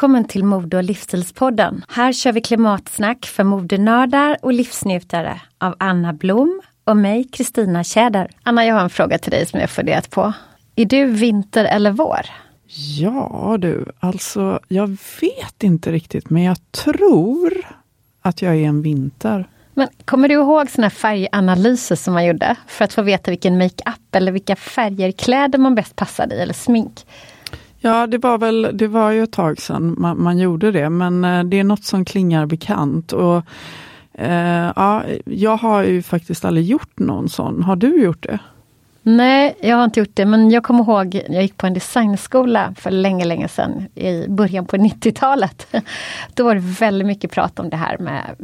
Välkommen till Mode och livsstilspodden. Här kör vi klimatsnack för modenördar och livsnjutare av Anna Blom och mig, Kristina Tjäder. Anna, jag har en fråga till dig som jag funderat på. Är du vinter eller vår? Ja du, alltså jag vet inte riktigt, men jag tror att jag är en vinter. Men kommer du ihåg såna färganalyser som man gjorde för att få veta vilken makeup eller vilka färger, kläder man bäst passade i eller smink? Ja, det var väl, det var ju ett tag sedan man, man gjorde det, men eh, det är något som klingar bekant. Och, eh, ja, jag har ju faktiskt aldrig gjort någon sån. Har du gjort det? Nej, jag har inte gjort det, men jag kommer ihåg, jag gick på en designskola för länge, länge sedan, i början på 90-talet. Då var det väldigt mycket prat om det här med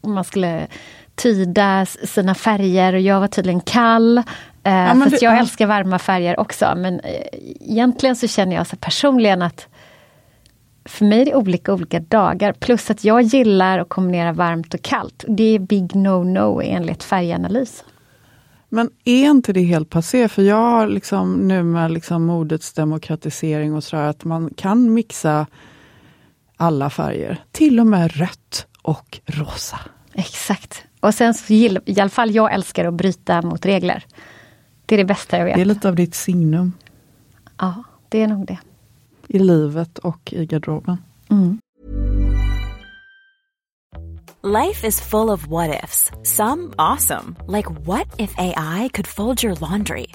om man skulle tyda sina färger och jag var tydligen kall. Eh, ja, för det, jag ja. älskar varma färger också men eh, egentligen så känner jag så personligen att för mig är det olika olika dagar. Plus att jag gillar att kombinera varmt och kallt. Det är big no-no enligt färganalys. Men är inte det helt passé? För jag har liksom nu med liksom modets demokratisering och sådär att man kan mixa alla färger. Till och med rött och rosa. Exakt. Och sen så gillar, i alla fall jag älskar att bryta mot regler. Det är det bästa jag vet. Det är lite av ditt signum. Ja, det är nog det. I livet och i garderoben. Mm. Life is full of what ifs. Some awesome. Like what if AI could fold your laundry?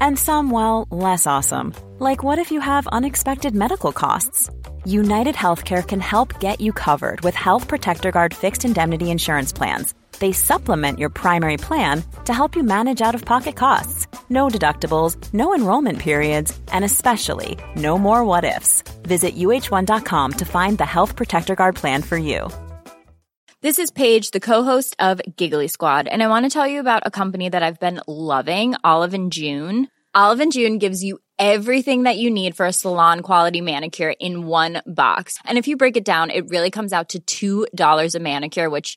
And some, well, less awesome. Like what if you have unexpected medical costs? United Healthcare can help get you covered with Health Protector Guard fixed indemnity insurance plans they supplement your primary plan to help you manage out of pocket costs. No deductibles, no enrollment periods, and especially no more what ifs. Visit uh1.com to find the Health Protector Guard plan for you. This is Paige, the co-host of Giggly Squad, and I want to tell you about a company that I've been loving, Olive and June. Olive and June gives you everything that you need for a salon quality manicure in one box. And if you break it down, it really comes out to $2 a manicure, which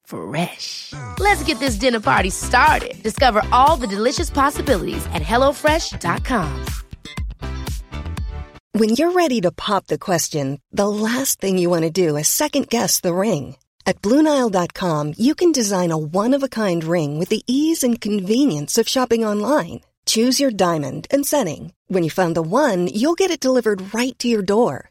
Fresh. Let's get this dinner party started. Discover all the delicious possibilities at hellofresh.com. When you're ready to pop the question, the last thing you want to do is second guess the ring. At Bluenile.com, you can design a one of a kind ring with the ease and convenience of shopping online. Choose your diamond and setting. When you find the one, you'll get it delivered right to your door.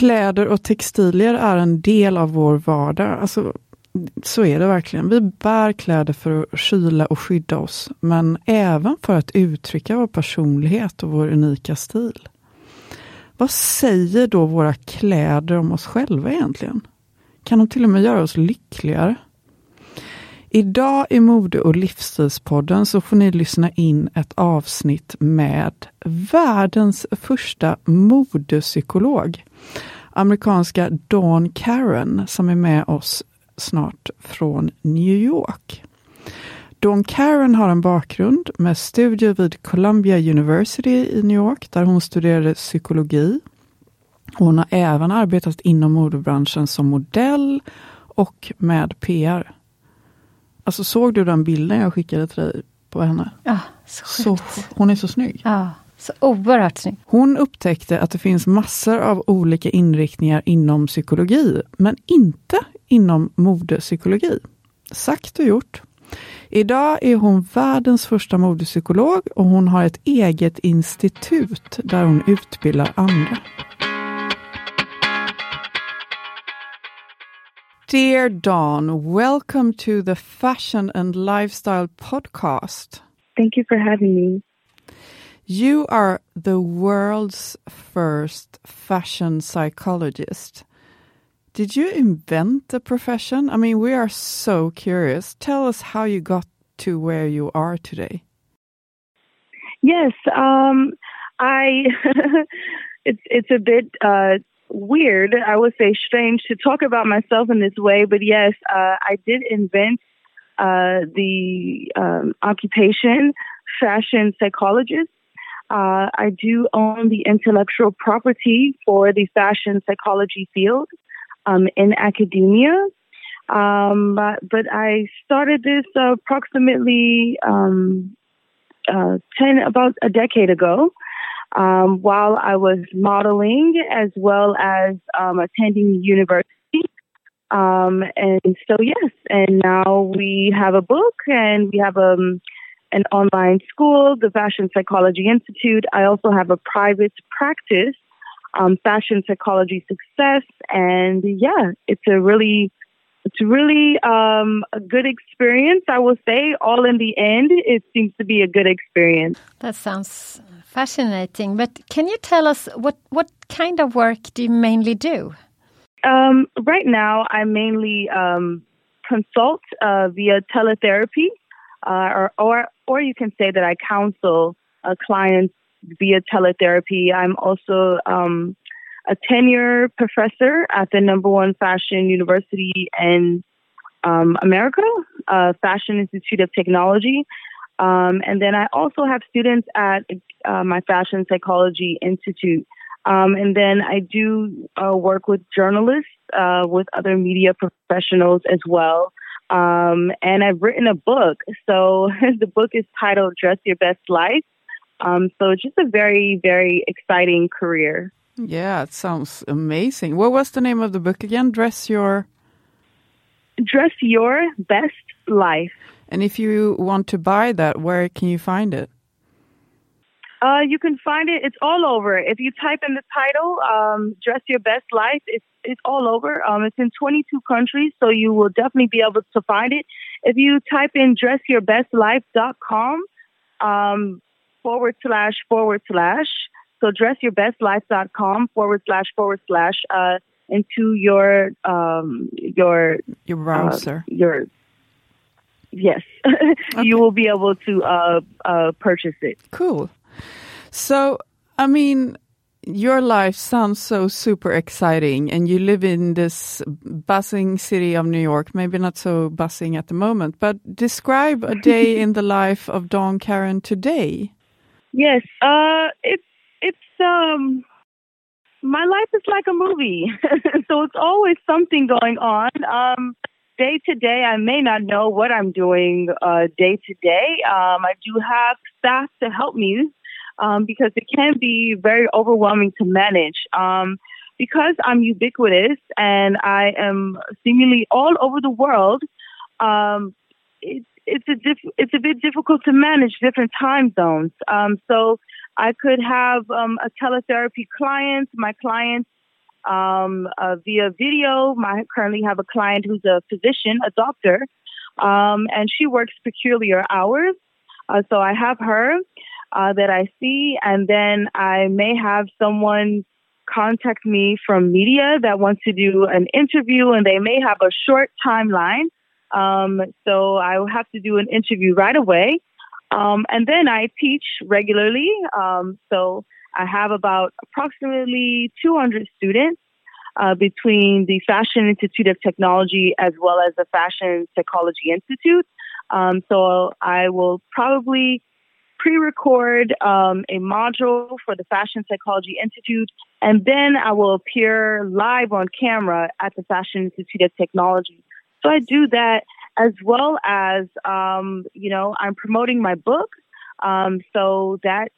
Kläder och textilier är en del av vår vardag. Alltså, så är det verkligen. Vi bär kläder för att kyla och skydda oss, men även för att uttrycka vår personlighet och vår unika stil. Vad säger då våra kläder om oss själva egentligen? Kan de till och med göra oss lyckligare? Idag i Mode och livsstilspodden så får ni lyssna in ett avsnitt med världens första modepsykolog. Amerikanska Dawn Karen som är med oss snart från New York. Dawn Karen har en bakgrund med studier vid Columbia University i New York där hon studerade psykologi. Hon har även arbetat inom modebranschen som modell och med PR. Alltså såg du den bilden jag skickade till dig på henne? Ja, så, så Hon är så snygg. Ja, så oerhört snygg. Hon upptäckte att det finns massor av olika inriktningar inom psykologi, men inte inom modepsykologi. Sagt och gjort. Idag är hon världens första modepsykolog och hon har ett eget institut där hon utbildar andra. Dear Dawn, welcome to the Fashion and Lifestyle podcast. Thank you for having me. You are the world's first fashion psychologist. Did you invent the profession? I mean, we are so curious. Tell us how you got to where you are today. Yes, um, I. it's it's a bit uh, weird. I would say strange to talk about myself in this way, but yes, uh, I did invent uh, the um, occupation fashion psychologist. Uh, I do own the intellectual property for the fashion psychology field um, in academia. Um, but, I started this approximately um, uh, 10, about a decade ago. Um, while I was modeling as well as um, attending university. Um, and so, yes, and now we have a book and we have um, an online school, the Fashion Psychology Institute. I also have a private practice, um, Fashion Psychology Success. And yeah, it's a really it's really um, a good experience, I will say. All in the end, it seems to be a good experience. That sounds fascinating. But can you tell us what, what kind of work do you mainly do? Um, right now, I mainly um, consult uh, via teletherapy, uh, or, or or you can say that I counsel uh, clients via teletherapy. I'm also um, a tenure professor at the number one fashion university in um, America, uh, Fashion Institute of Technology. Um, and then I also have students at uh, my Fashion Psychology Institute. Um, and then I do uh, work with journalists, uh, with other media professionals as well. Um, and I've written a book. So the book is titled Dress Your Best Life. Um, so it's just a very, very exciting career. Yeah, it sounds amazing. What was the name of the book again? Dress Your Dress Your Best Life. And if you want to buy that, where can you find it? Uh, you can find it. It's all over. If you type in the title, um, "Dress Your Best Life," it's it's all over. Um, it's in 22 countries, so you will definitely be able to find it. If you type in "dressyourbestlife.com," um, forward slash forward slash, so dressyourbestlife.com forward slash forward slash uh, into your um, your your browser. Uh, your yes, okay. you will be able to uh, uh, purchase it. Cool. So, I mean, your life sounds so super exciting, and you live in this buzzing city of New York. Maybe not so buzzing at the moment, but describe a day in the life of Dawn Karen today. Yes, uh, it's it's um, my life is like a movie, so it's always something going on. Um, day to day, I may not know what I'm doing uh, day to day. Um, I do have staff to help me um, because it can be very overwhelming to manage. Um, because I'm ubiquitous and I am seemingly all over the world, um, it, it's a diff- it's a bit difficult to manage different time zones. Um, so I could have um, a teletherapy client, my client um, uh, via video. I currently have a client who's a physician, a doctor, um, and she works peculiar hours. Uh, so I have her uh, that I see, and then I may have someone contact me from media that wants to do an interview, and they may have a short timeline. Um, so I will have to do an interview right away. Um, and then I teach regularly. Um, so I have about approximately 200 students uh, between the Fashion Institute of Technology as well as the Fashion Psychology Institute. Um, so I will probably pre-record um, a module for the Fashion Psychology Institute, and then I will appear live on camera at the Fashion Institute of Technology. So I do that as well as, um, you know, I'm promoting my book. Um, so that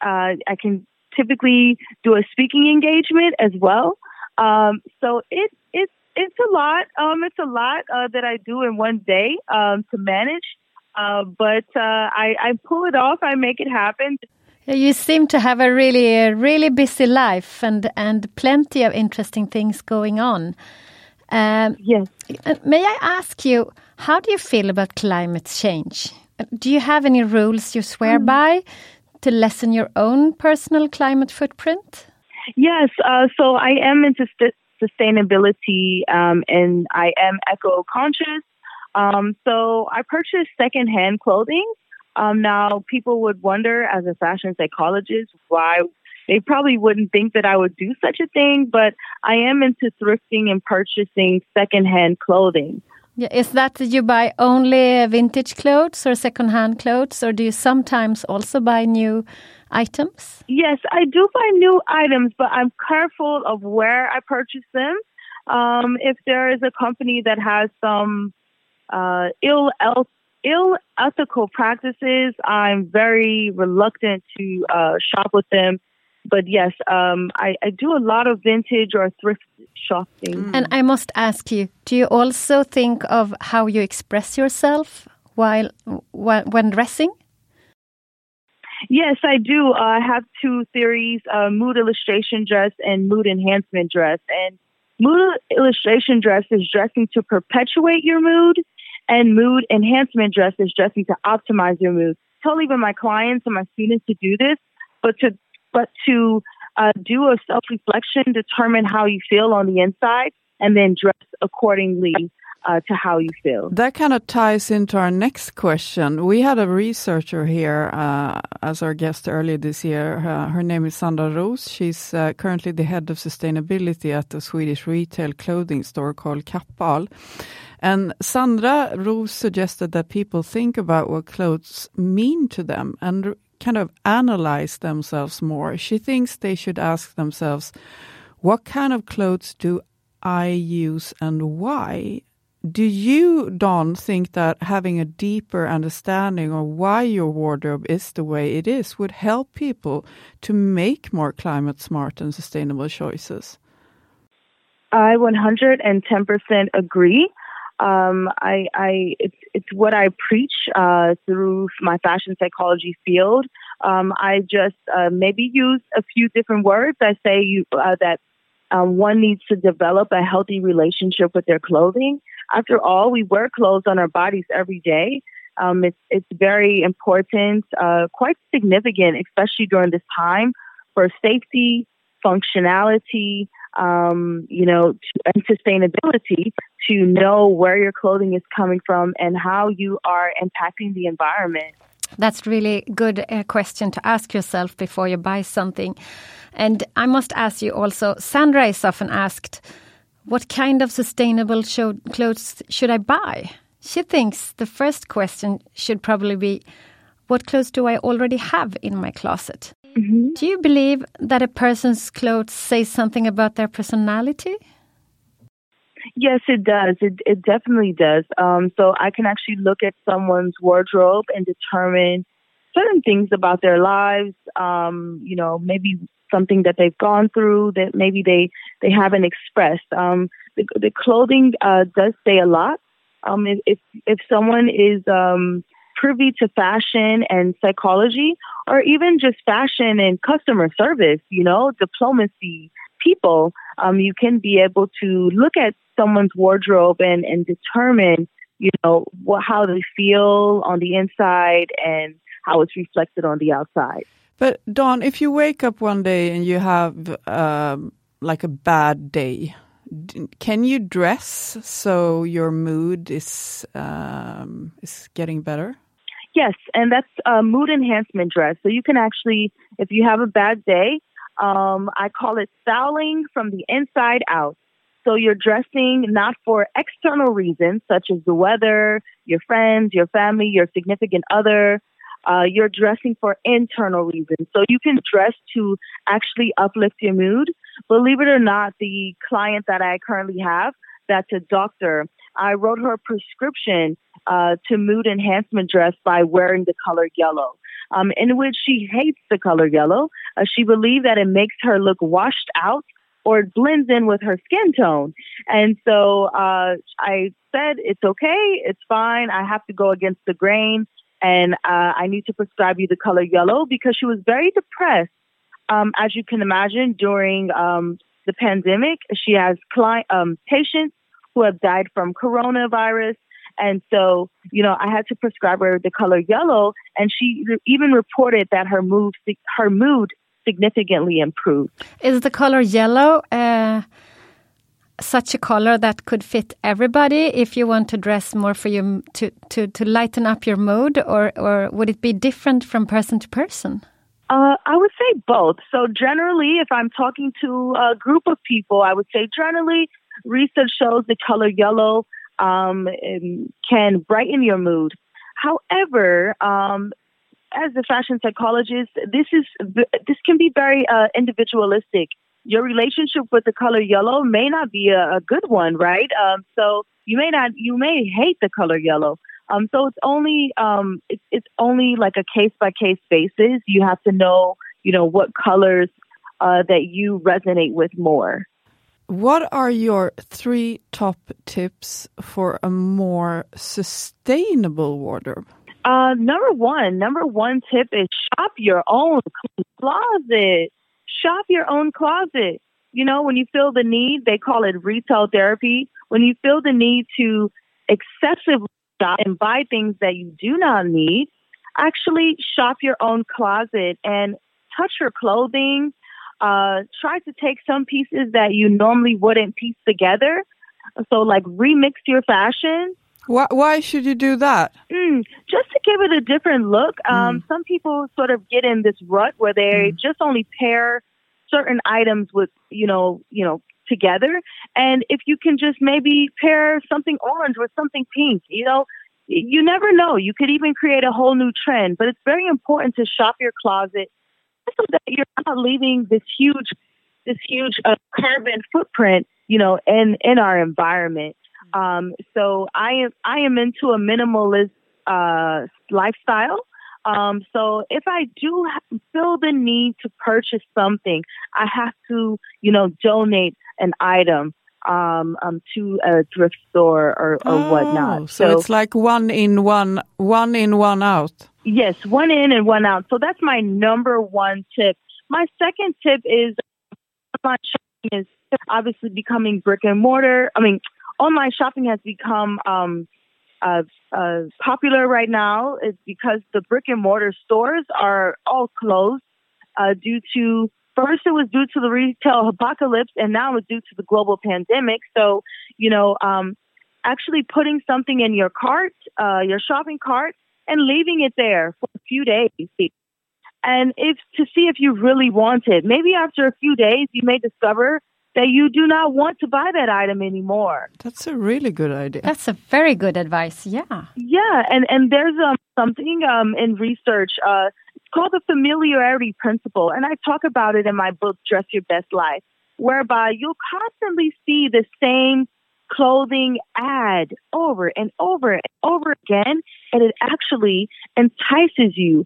uh, I can typically do a speaking engagement as well. Um, so it, it's it's a lot. Um, it's a lot uh, that I do in one day um, to manage. Uh, but uh, I, I pull it off. I make it happen. You seem to have a really, really busy life and and plenty of interesting things going on. Um, yes. May I ask you, how do you feel about climate change? Do you have any rules you swear mm. by to lessen your own personal climate footprint? Yes. Uh, so I am into sustainability um, and I am eco conscious. Um, so I purchased secondhand clothing. Um, now, people would wonder as a fashion psychologist why they probably wouldn't think that I would do such a thing, but I am into thrifting and purchasing secondhand clothing. Yeah, is that you buy only vintage clothes or secondhand clothes, or do you sometimes also buy new items? Yes, I do buy new items, but I'm careful of where I purchase them. Um, if there is a company that has some uh, ill ill ethical practices, I'm very reluctant to uh, shop with them. But yes, um, I, I, do a lot of vintage or thrift shopping. Mm. And I must ask you: Do you also think of how you express yourself while, while when dressing? Yes, I do. Uh, I have two theories: uh, mood illustration dress and mood enhancement dress. And mood illustration dress is dressing to perpetuate your mood, and mood enhancement dress is dressing to optimize your mood. Tell even my clients and my students to do this, but to but to uh, do a self reflection, determine how you feel on the inside, and then dress accordingly uh, to how you feel. That kind of ties into our next question. We had a researcher here uh, as our guest earlier this year. Uh, her name is Sandra Roos. She's uh, currently the head of sustainability at a Swedish retail clothing store called Kappahl. And Sandra Roos suggested that people think about what clothes mean to them and kind of analyze themselves more. She thinks they should ask themselves, what kind of clothes do I use and why? do you, Dawn, think that having a deeper understanding of why your wardrobe is the way it is would help people to make more climate smart and sustainable choices? I 110% agree. Um, I, I, it's, it's what I preach uh, through my fashion psychology field. Um, I just uh, maybe use a few different words. I say you, uh, that um, one needs to develop a healthy relationship with their clothing. After all, we wear clothes on our bodies every day. Um, it's it's very important, uh, quite significant, especially during this time, for safety, functionality, um, you know, and sustainability to know where your clothing is coming from and how you are impacting the environment. That's really good uh, question to ask yourself before you buy something. And I must ask you also, Sandra is often asked, what kind of sustainable clothes should I buy? She thinks the first question should probably be, what clothes do I already have in my closet? Mm -hmm. Do you believe that a person's clothes say something about their personality? Yes, it does. It, it definitely does. Um, so I can actually look at someone's wardrobe and determine certain things about their lives. Um, you know, maybe something that they've gone through that maybe they they haven't expressed. Um, the, the clothing uh, does say a lot. Um, if if someone is um, privy to fashion and psychology, or even just fashion and customer service, you know, diplomacy, people, um, you can be able to look at someone's wardrobe and, and determine, you know, what, how they feel on the inside and how it's reflected on the outside. But Dawn, if you wake up one day and you have um, like a bad day, can you dress so your mood is um, is getting better? Yes, and that's a mood enhancement dress. So you can actually, if you have a bad day, um, I call it styling from the inside out. So you're dressing not for external reasons such as the weather, your friends, your family, your significant other. Uh, you're dressing for internal reasons. So you can dress to actually uplift your mood. Believe it or not, the client that I currently have, that's a doctor, I wrote her a prescription uh, to mood enhancement dress by wearing the color yellow. Um, in which she hates the color yellow. Uh, she believes that it makes her look washed out or it blends in with her skin tone. And so uh, I said, it's okay, it's fine. I have to go against the grain and uh, I need to prescribe you the color yellow because she was very depressed. Um, as you can imagine, during um, the pandemic, she has client, um, patients who have died from coronavirus. And so, you know, I had to prescribe her the color yellow, and she even reported that her mood, her mood significantly improved. Is the color yellow uh, such a color that could fit everybody if you want to dress more for you to, to, to lighten up your mood, or, or would it be different from person to person? Uh, I would say both. So, generally, if I'm talking to a group of people, I would say generally research shows the color yellow um, can brighten your mood. However, um, as a fashion psychologist, this is this can be very uh, individualistic. Your relationship with the color yellow may not be a, a good one, right? Um, so you may not, you may hate the color yellow. Um, so it's only um, it's, it's only like a case by case basis. You have to know, you know, what colors uh, that you resonate with more. What are your three top tips for a more sustainable wardrobe? Uh, number one, number one tip is shop your own closet. Shop your own closet. You know, when you feel the need, they call it retail therapy. When you feel the need to excessively shop and buy things that you do not need, actually shop your own closet and touch your clothing. Uh, try to take some pieces that you normally wouldn't piece together. So, like, remix your fashion why, why should you do that? Mm, just to give it a different look. Um, mm. Some people sort of get in this rut where they mm. just only pair certain items with, you know, you know, together. And if you can just maybe pair something orange with something pink, you know, you never know. You could even create a whole new trend. But it's very important to shop your closet so that you're not leaving this huge, this huge uh, carbon footprint, you know, in in our environment. Um, so I am I am into a minimalist uh, lifestyle. Um, so if I do feel the need to purchase something, I have to, you know, donate an item um, um, to a thrift store or, or Oh, whatnot. So, it's like one in, one one in, one out. Yes, one in and one out. So that's my number one tip. My second tip is online shopping is obviously becoming brick and mortar. I mean, online shopping has become um, popular right now. is because the brick and mortar stores are all closed uh, due to first it was due to the retail apocalypse, and now it's due to the global pandemic. So, you know, um, actually putting something in your cart, uh, your shopping cart, and leaving it there for a few days. And if to see if you really want it. Maybe after a few days, you may discover that you do not want to buy that item anymore. That's a really good idea. That's a very good advice. Yeah. Yeah, and and there's um something um in research uh it's called the familiarity principle, and I talk about it in my book Dress Your Best Life, whereby you'll constantly see the same clothing ad over and over and over again, and it actually entices you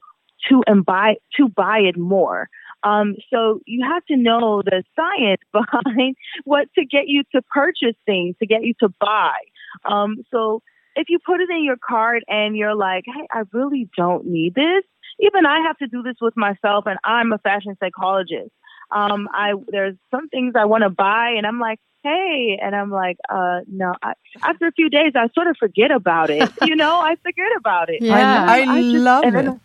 to and buy to buy it more. Um, so you have to know the science behind what to get you to purchase things, to get you to buy. Um, so if you put it in your cart and you're like, hey, I really don't need this, even I have to do this with myself, and I'm a fashion psychologist. Um, I there's some things I want to buy, and I'm like, hey, and I'm like, uh, no. I, after a few days, I sort of forget about it. you know, I forget about it. Yeah. I, I, just- love it. then-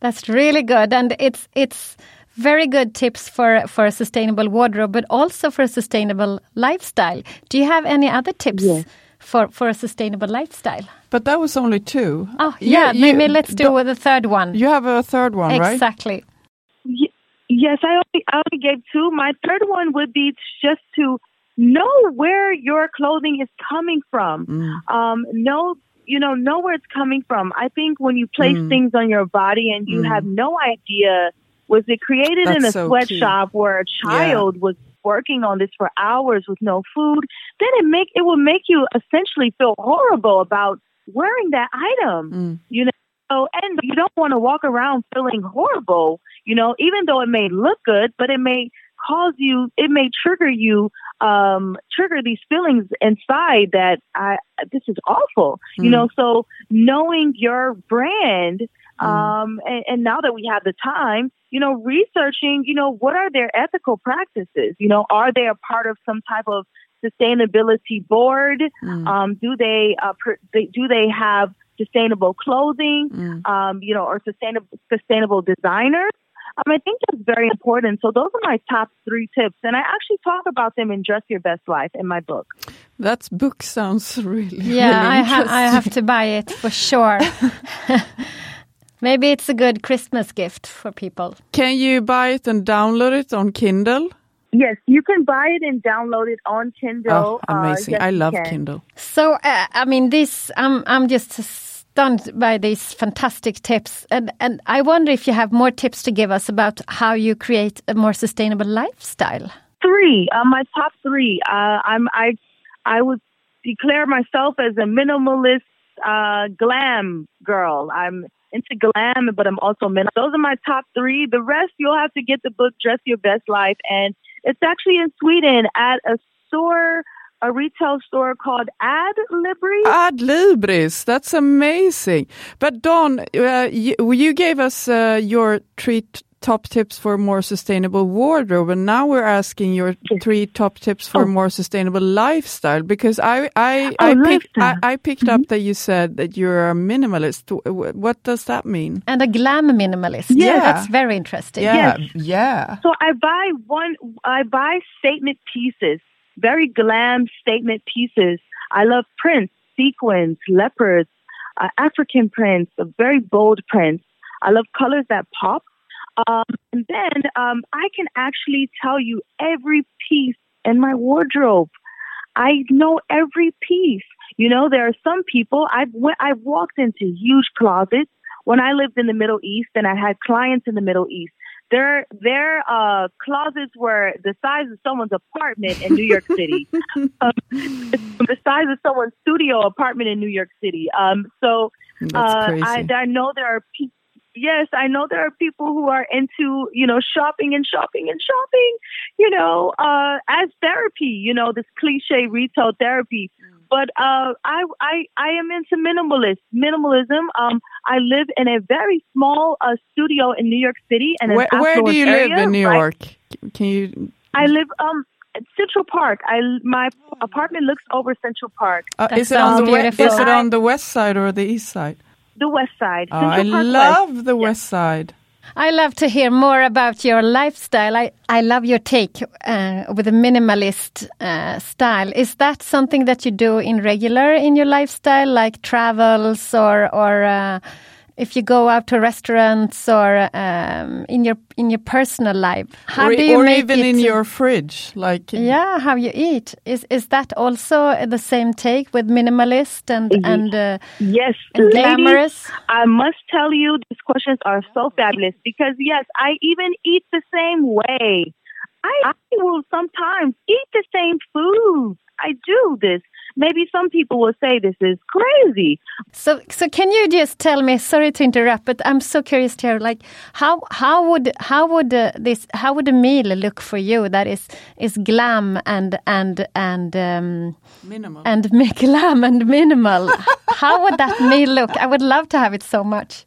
That's really good, and it's it's very good tips for for a sustainable wardrobe, but also for a sustainable lifestyle. Do you have any other tips Yes. for for a sustainable lifestyle? But that was only two. Oh, You- yeah, you- maybe let's do do- with the third one. You have a third one, right? exactly. Yes, I only, I only gave two. My third one would be just to know where your clothing is coming from. Mm. Um, know, you know, know where it's coming from. I think when you place Mm. things on your body and you Mm. have no idea, was it created in a so sweatshop where a child was working on this for hours with no food, then it make it will make you essentially feel horrible about wearing that item. Mm. You know, so, and you don't want to walk around feeling horrible, you know, even though it may look good, but it may cause you, it may trigger you, um, trigger these feelings inside that I, this is awful, you Mm. know, so knowing your brand, Mm. um, and, and now that we have the time, you know, researching, you know, what are their ethical practices? You know, are they a part of some type of sustainability board? Mm. Um, do they, uh, per, they do they have sustainable clothing? Mm. Um, you know, or sustainable sustainable designers? Um, I think that's very important. So those are my top three tips, and I actually talk about them in Dress Your Best Life in my book. That book sounds really, Yeah, really I, ha- I have to buy it for sure. Maybe it's a good Christmas gift for people. Can you buy it and download it on Kindle? Yes, you can buy it and download it on Kindle. Oh, amazing! Uh, yes, I love. Kindle. So, uh, I mean, this I'm I'm just stunned by these fantastic tips, and and I wonder if you have more tips to give us about how you create a more sustainable lifestyle. Three, uh, my top three. Uh, I'm I I would declare myself as a minimalist uh, glam girl. I'm into glam, but I'm also minimal. Those are my top three. The rest, you'll have to get the book "Dress Your Best Life," and it's actually in Sweden at a store, a retail store called Ad Libri. Adlibris, that's amazing. But Dawn, uh, you, you gave us uh, your three t- top tips for more sustainable wardrobe, and now we're asking your three top tips for Oh. more sustainable lifestyle. Because I I Oh, I, picked, I, lifestyle. I picked up that you said that you're a minimalist. What does that mean? And a glam minimalist. Yeah. that's very interesting. Yeah, yeah. So I buy one. I buy statement pieces, very glam statement pieces. I love prints, sequins, leopards, uh, African prints, very bold prints. I love colors that pop. Um, and then um, I can actually tell you every piece in my wardrobe. I know every piece. You know, there are some people I've went, I've walked into huge closets when I lived in the Middle East and I had clients in the Middle East. their their uh, closets were the size of someone's apartment in New York City, um, the size of someone's studio apartment in New York City. Um, so uh. I, I know there are people. Yes, I know there are people who are into, you know, shopping and shopping and shopping, you know, uh, as therapy, you know, this cliche retail therapy. But uh, I, I, I am into minimalist minimalism. Um, I live in a very small uh, studio in New York City, and where, where do affluent you live in New right? York? Can you? I live um at Central Park. I my apartment looks over Central Park, Uh, That is it on the we- beautiful. is it on the west side or the east side? The west side. Oh, I love West. the west side. I love to hear more about your lifestyle. I, I love your take uh, with a minimalist uh, style. Is that something that you do in regular in your lifestyle, like travels or or uh, if you go out to restaurants or um, in your in your personal life? How or do you or make even it? in your fridge, like yeah, how you eat is is that also the same take with minimalist and and uh, Yes, and ladies, glamorous? I must tell you, these questions are so fabulous because yes, I even eat the same way. I, I will sometimes eat the same food. I do this. Maybe some people will say this is crazy. So, so can you just tell me? Sorry to interrupt, but I'm so curious to hear. Like, how how would how would uh, this how would a meal look for you that is is glam and and and um, minimal. and mi- glam and minimal? how would that meal look? I would love to have it so much.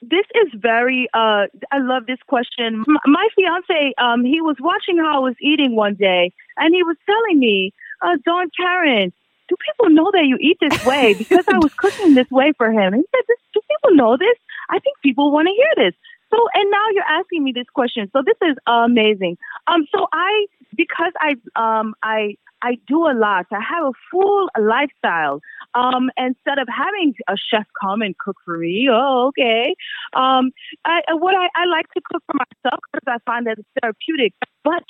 This is very. Uh, I love this question. M- my fiance, um, he was watching how I was eating one day, and he was telling me, uh, "Dawn Karen, do people know that you eat this way?" Because I was cooking this way for him. And He said, this, "Do people know this? I think people want to hear this." So, and now you're asking me this question. So this is amazing. Um, so I, because I, um, I, I do a lot. I have a full lifestyle. Um, instead of having a chef come and cook for me, oh, okay. Um, I, what I, I like to cook for myself because I find that it's therapeutic. But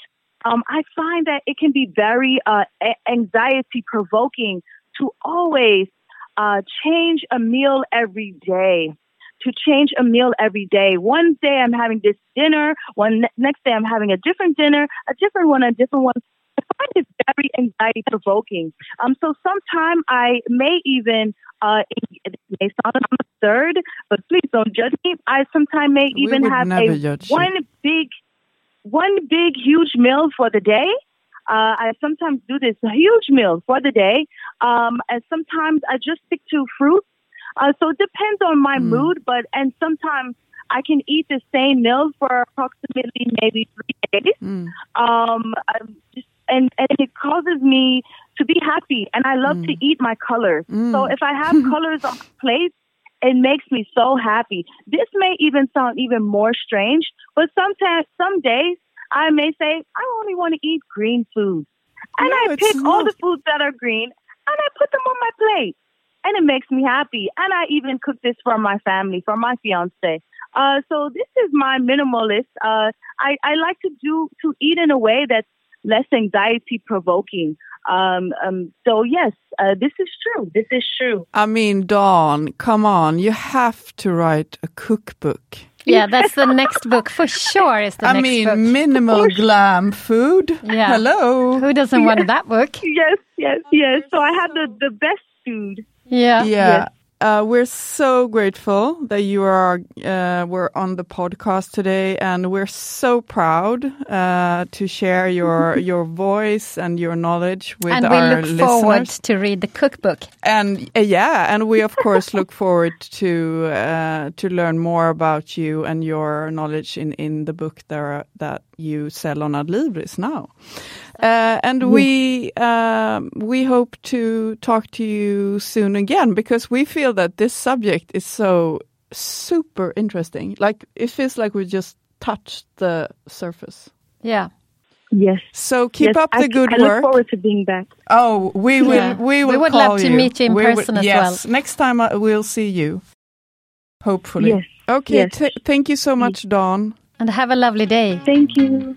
um, I find that it can be very uh, anxiety provoking to always uh, change a meal every day. To change a meal every day. One day I'm having this dinner. One next day I'm having a different dinner, a different one, a different one. I find it very anxiety provoking. Um, so sometimes I may even, uh, it may sound absurd, but please don't judge me. I sometimes may We even have a judge one big, one big huge meal for the day. Uh, I sometimes do this huge meal for the day, um, and sometimes I just stick to fruits. Uh, so it depends on my Mm. mood, but and sometimes I can eat the same meal for approximately maybe three days. Mm. Um, just, and and it causes me to be happy, and I love to eat my colors. Mm. So if I have colors on my plate, it makes me so happy. This may even sound even more strange, but sometimes, some days, I may say I only want to eat green foods, and No, I pick all the foods that are green, and I put them on my plate, and it makes me happy. And I even cook this for my family, for my fiance. Uh, so this is my minimalist. Uh, I, I like to do to eat in a way that's less anxiety provoking. Um, um, so yes, uh, this is true. This is true. I mean, Dawn, come on, you have to write a cookbook. Yeah, that's the next book for sure. Is the I next mean, book? minimal glam food. Yeah. Hello. Who doesn't want that book? Yes, yes, yes. So I have the the best food. Yeah. Yeah. Uh, we're so grateful that you are uh, were on the podcast today, and we're so proud uh, to share your your voice and your knowledge with and we our look listeners. forward to read the cookbook. And uh, yeah, and we of course look forward to uh, to learn more about you and your knowledge in in the book there that you sell on Adlibris now. Uh, and we um, we hope to talk to you soon again because we feel that this subject is so super interesting. Like it feels like we just touched the surface. Yeah. Yes. So keep yes, up the I, good I work. look forward to being back. Oh, we will. Yeah. We will. We would call love to meet you in We will- person as yes. well. Next time I will see you. Hopefully. Yes. Okay. Yes. th- thank you so much, Dawn. And have a lovely day. Thank you.